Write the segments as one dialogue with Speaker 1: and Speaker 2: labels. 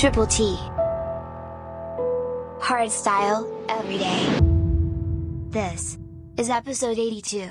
Speaker 1: Triple T. Hard style, every day. This is episode 82.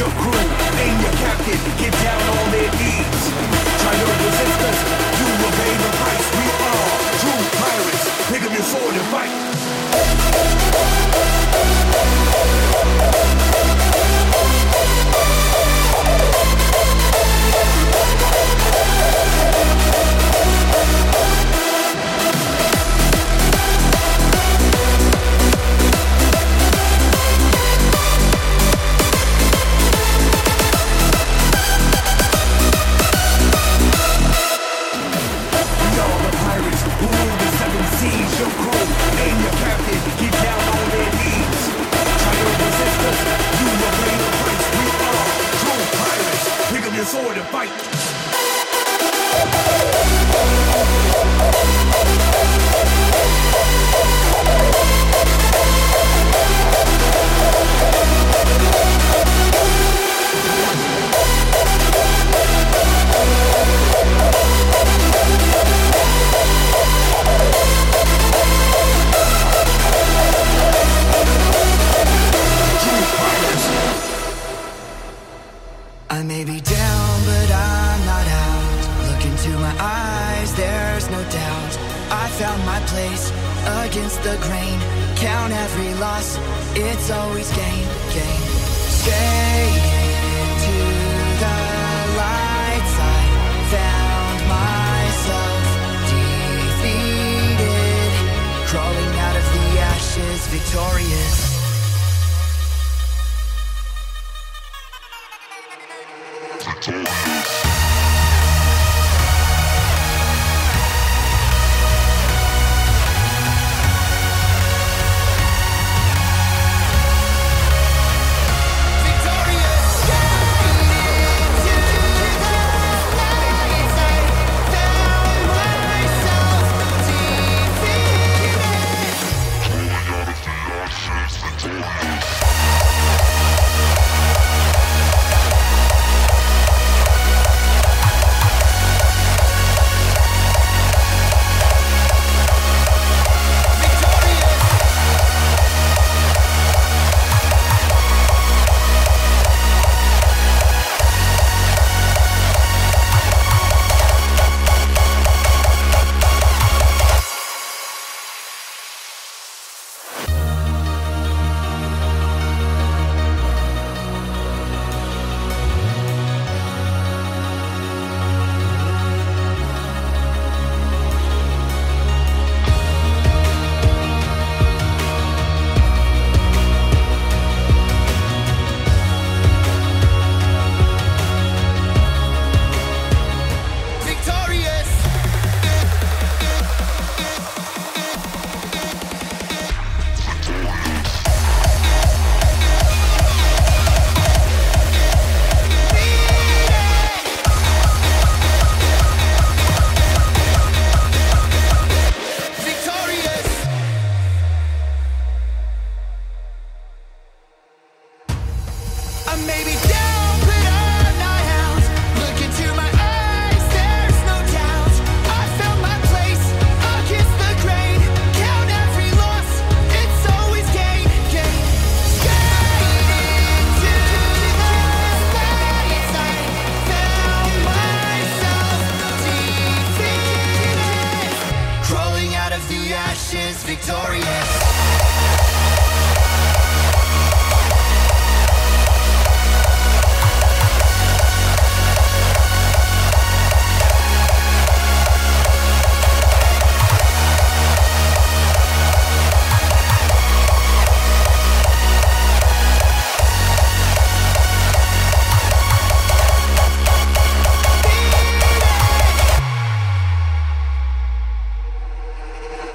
Speaker 2: Your crew, name your captain,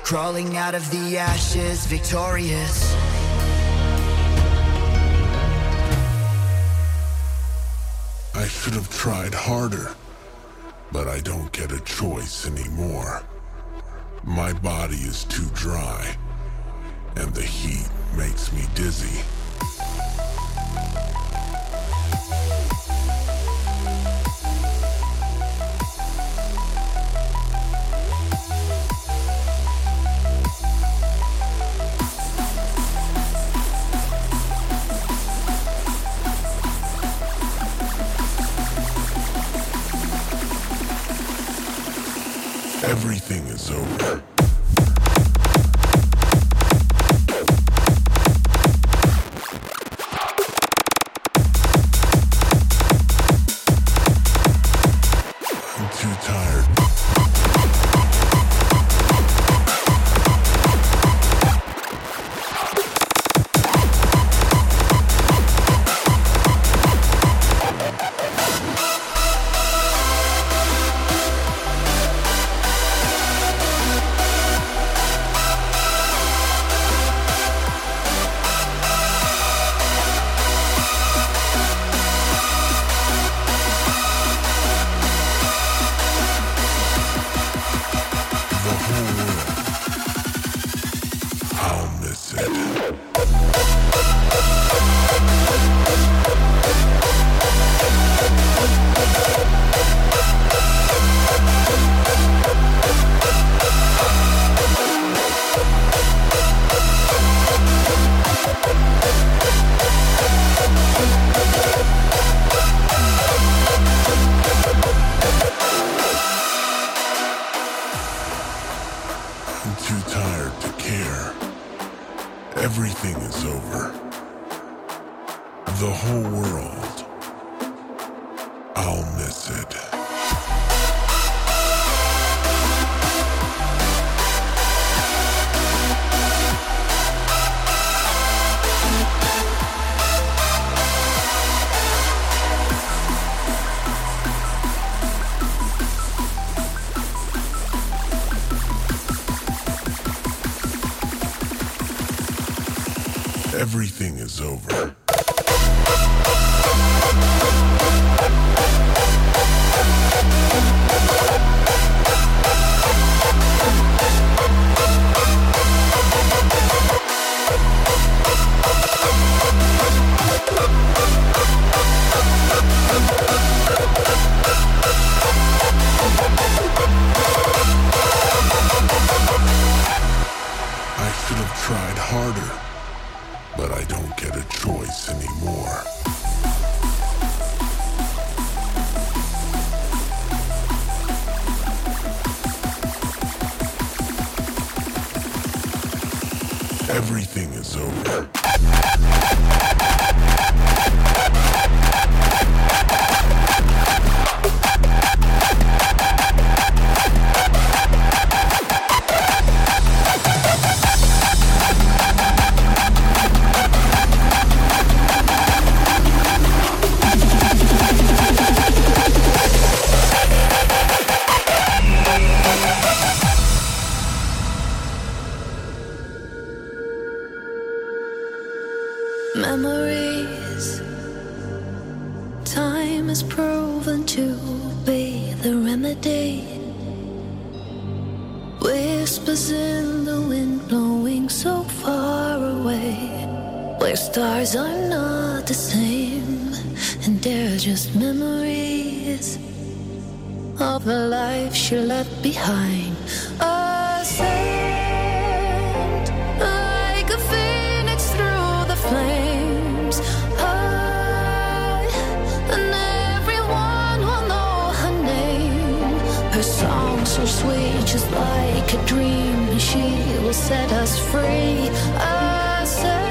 Speaker 3: Crawling out of the ashes, victorious. I
Speaker 4: should have tried harder, but I don't get a choice anymore. My body is too dry, and the heat makes me dizzy.
Speaker 1: Radio. Her song so sweet, just like a dream. She will set us free. Ascend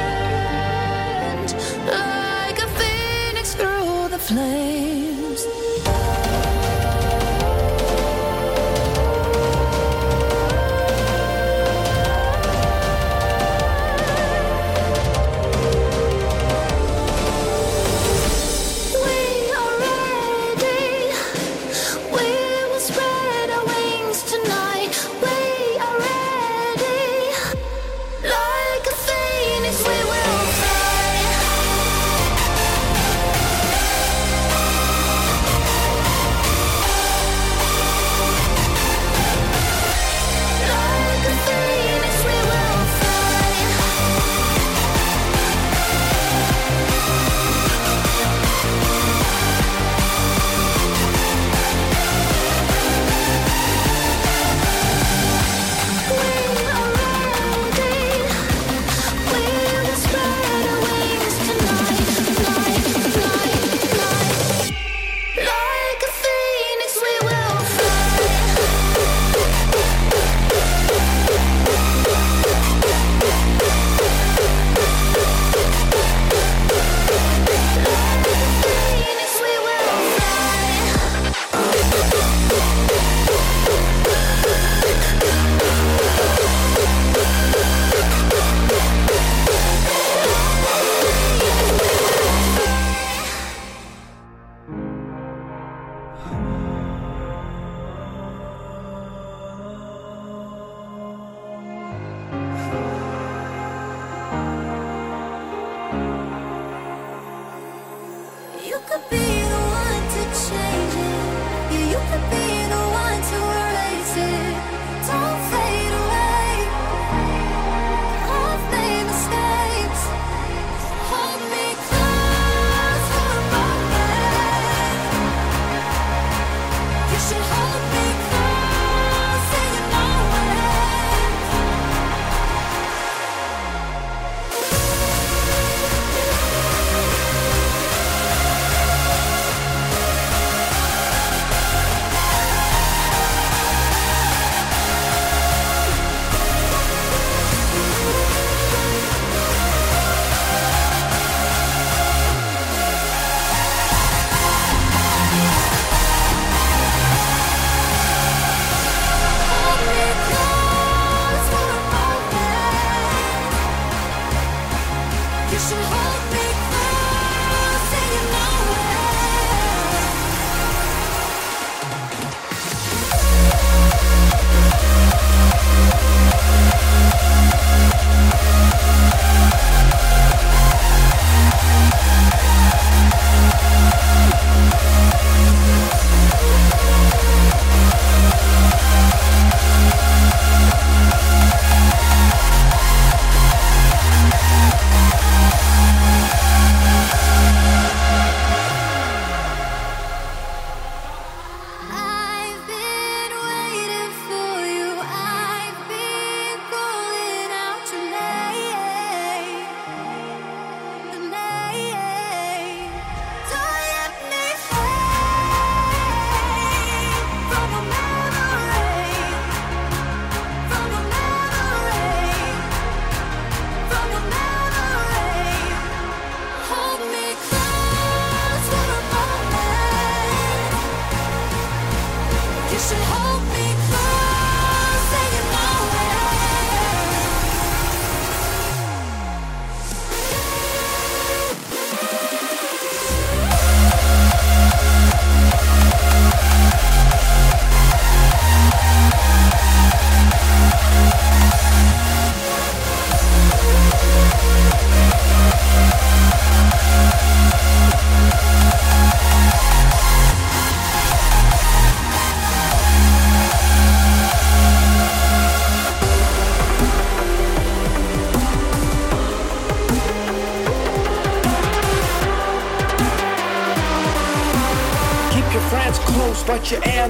Speaker 1: like a phoenix through the flames.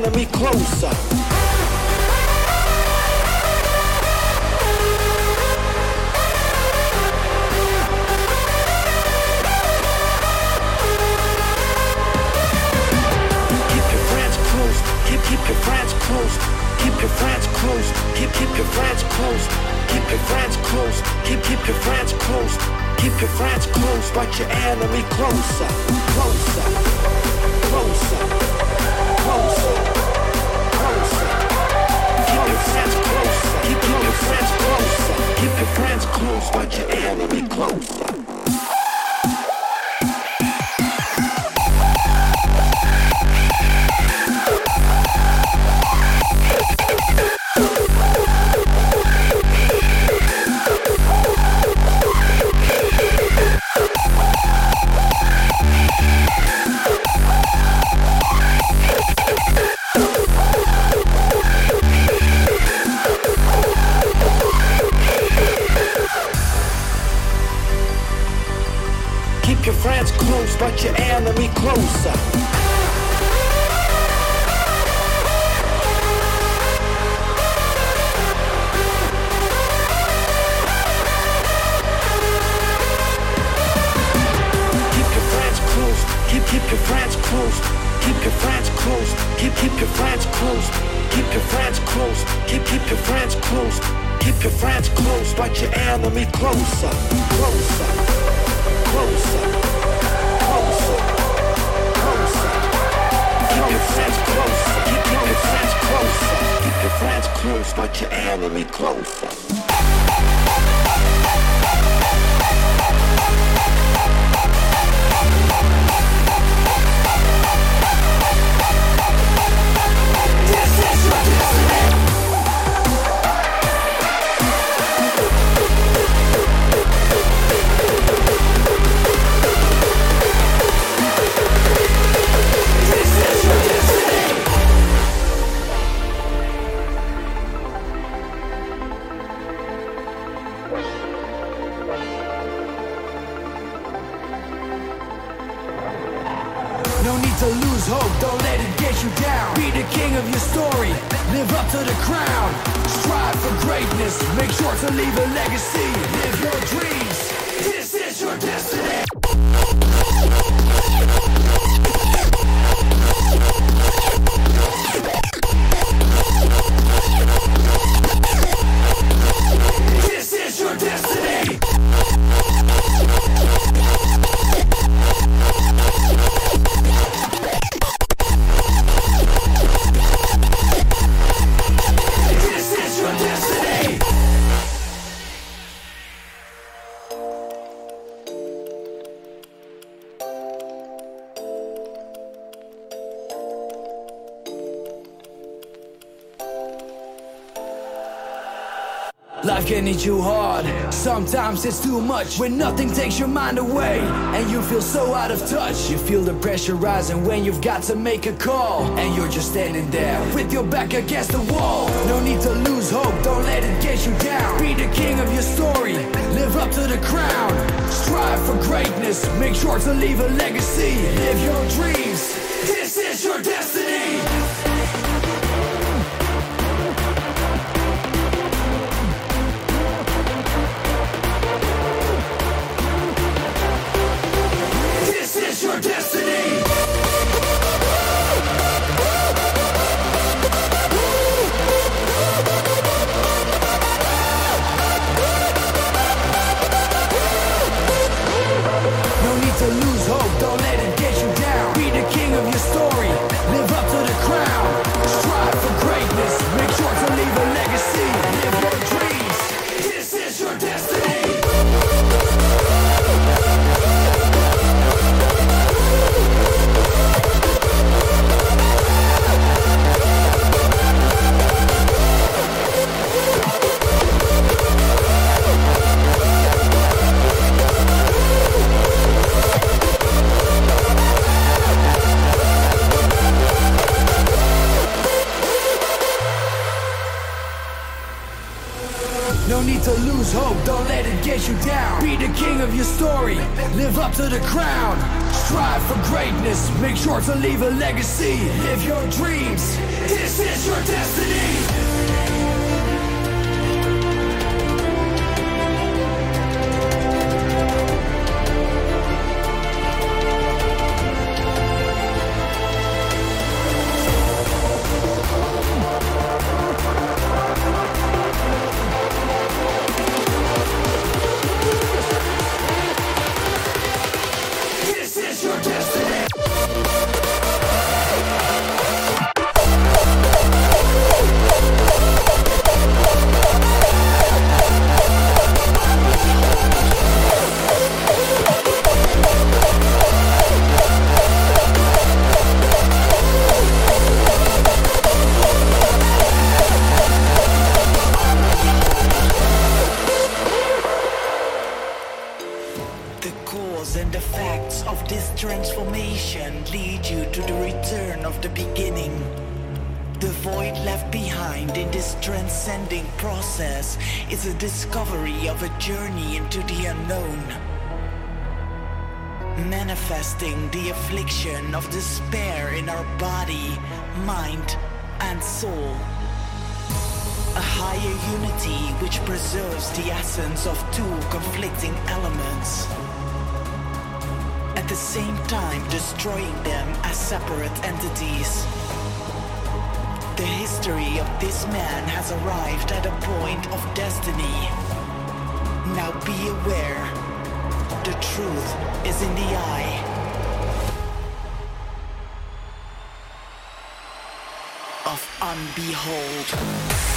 Speaker 1: Let me
Speaker 5: closer. Can hit you hard. Sometimes it's too much when nothing takes your mind away and you feel so out of touch. You feel the pressure rising when you've got to make a call and you're just standing there with your back against the wall. No need to lose hope, don't let it get you down. Be the king of your story, live up to the crown. Strive for greatness, make sure to leave a legacy. Live your dreams,
Speaker 2: preserves the essence of two conflicting elements. At the same time, destroying them as separate entities. The history of this man has arrived at a point of destiny. Now be aware, the truth is in the eye. Of unbehold.